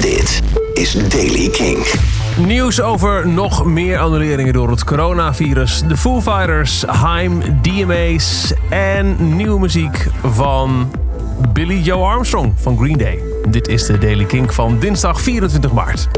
Dit is Daily King. Nieuws over nog meer annuleringen door het coronavirus. De Foo Fighters, Haim, DMA's en nieuwe muziek van Billy Joe Armstrong van Green Day. Dit is de Daily King van dinsdag 24 maart.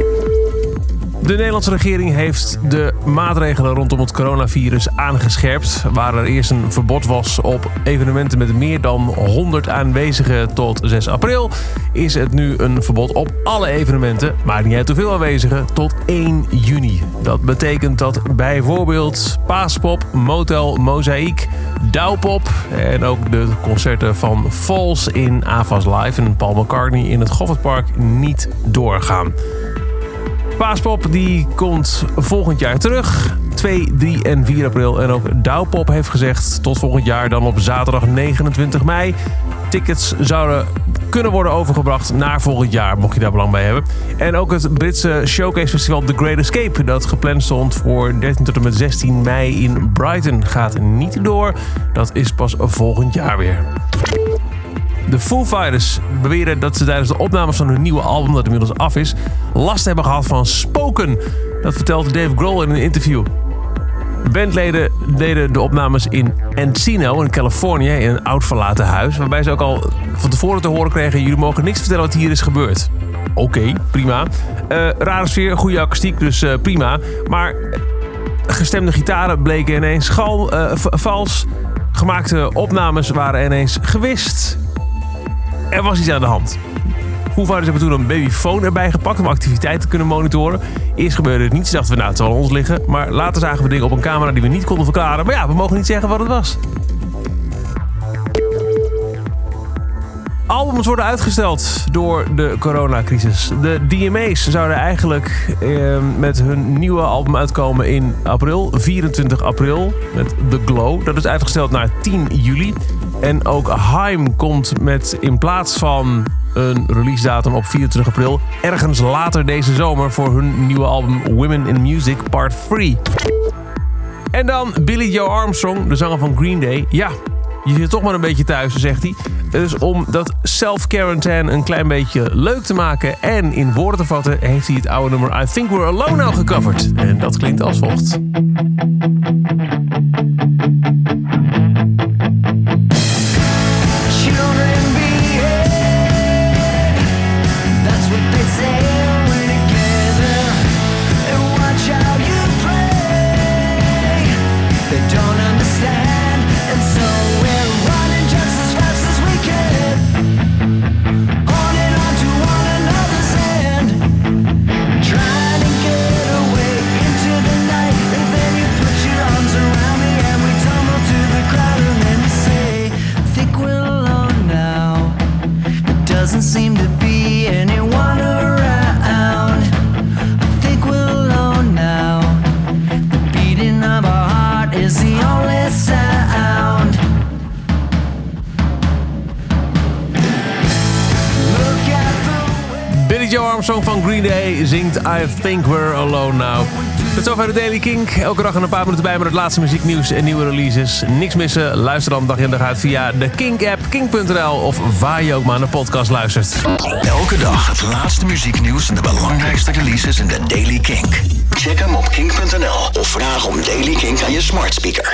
De Nederlandse regering heeft de maatregelen rondom het coronavirus aangescherpt. Waar er eerst een verbod was op evenementen met meer dan 100 aanwezigen tot 6 april, is het nu een verbod op alle evenementen, maar niet te veel aanwezigen, tot 1 juni. Dat betekent dat bijvoorbeeld Paaspop, Motel, Mozaïek, Douwpop en ook de concerten van Falls in Avas Live en Paul McCartney in het Goffertpark niet doorgaan. Paaspop die komt volgend jaar terug. 2, 3 en 4 april. En ook Douwpop heeft gezegd tot volgend jaar dan op zaterdag 29 mei. Tickets zouden kunnen worden overgebracht naar volgend jaar, mocht je daar belang bij hebben. En ook het Britse showcase festival The Great Escape, dat gepland stond voor 13 tot en met 16 mei in Brighton, gaat niet door. Dat is pas volgend jaar weer. De Foo Fighters beweren dat ze tijdens de opnames van hun nieuwe album, dat inmiddels af is, last hebben gehad van spoken. Dat vertelt Dave Grohl in een interview. Bandleden deden de opnames in Encino in Californië in een oud verlaten huis. Waarbij ze ook al van tevoren te horen kregen: jullie mogen niks vertellen wat hier is gebeurd. Oké, prima. Uh, rare sfeer, goede akoestiek, dus uh, prima. Maar gestemde gitaren bleken ineens gal, uh, vals. Gemaakte opnames waren ineens gewist. Er was iets aan de hand. Fighters hebben toen een babyfoon erbij gepakt om activiteiten te kunnen monitoren. Eerst gebeurde het niet, ze dachten we nou het zal ons liggen. Maar later zagen we dingen op een camera die we niet konden verklaren. Maar ja, we mogen niet zeggen wat het was. Albums worden uitgesteld door de coronacrisis. De DMA's zouden eigenlijk eh, met hun nieuwe album uitkomen in april, 24 april, met The Glow. Dat is uitgesteld naar 10 juli. En ook Haim komt met in plaats van een release datum op 24 april ergens later deze zomer voor hun nieuwe album Women in Music Part 3. En dan Billy Joe Armstrong, de zanger van Green Day. Ja, je zit toch maar een beetje thuis, zegt hij. Dus om dat self-quarantine een klein beetje leuk te maken en in woorden te vatten, heeft hij het oude nummer I Think We're Alone nou gecoverd. En dat klinkt als volgt. Armstrong van Green Day zingt I Think We're Alone Now. Tot zover de Daily Kink. Elke dag een paar minuten bij met het laatste muzieknieuws en nieuwe releases. Niks missen. Luister dan dag in dag uit via de Kink-app, kink.nl of waar je ook maar naar podcast luistert. Elke dag het laatste muzieknieuws en de belangrijkste releases in de Daily Kink. Check hem op kink.nl of vraag om Daily Kink aan je smart speaker.